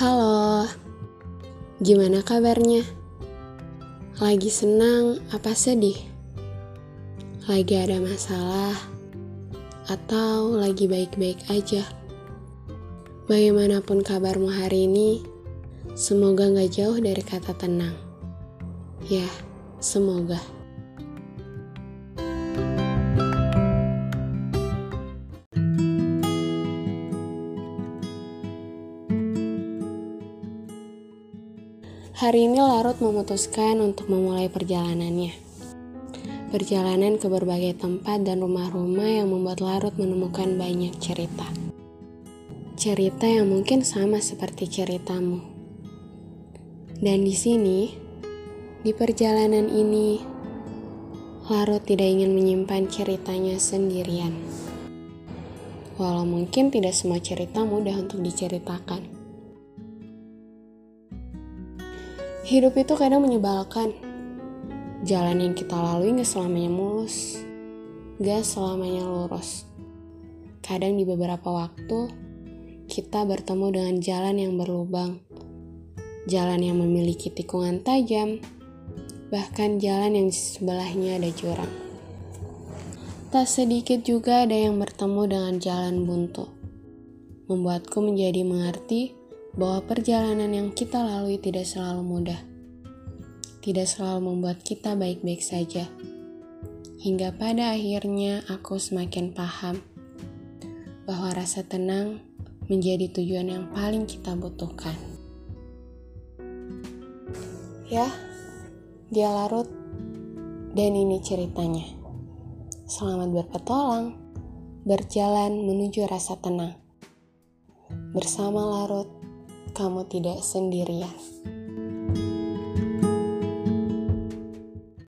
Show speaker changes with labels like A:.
A: Halo, gimana kabarnya? Lagi senang apa sedih? Lagi ada masalah? Atau lagi baik-baik aja? Bagaimanapun kabarmu hari ini, semoga gak jauh dari kata tenang. Ya, semoga. Hari ini Larut memutuskan untuk memulai perjalanannya. Perjalanan ke berbagai tempat dan rumah-rumah yang membuat Larut menemukan banyak cerita. Cerita yang mungkin sama seperti ceritamu. Dan di sini, di perjalanan ini, Larut tidak ingin menyimpan ceritanya sendirian. Walau mungkin tidak semua cerita mudah untuk diceritakan. Hidup itu kadang menyebalkan. Jalan yang kita lalui gak selamanya mulus, gak selamanya lurus. Kadang di beberapa waktu, kita bertemu dengan jalan yang berlubang, jalan yang memiliki tikungan tajam, bahkan jalan yang sebelahnya ada jurang. Tak sedikit juga ada yang bertemu dengan jalan buntu, membuatku menjadi mengerti bahwa perjalanan yang kita lalui tidak selalu mudah, tidak selalu membuat kita baik-baik saja. Hingga pada akhirnya aku semakin paham bahwa rasa tenang menjadi tujuan yang paling kita butuhkan. Ya, dia larut dan ini ceritanya. Selamat berpetualang, berjalan menuju rasa tenang. Bersama larut kamu tidak sendirian.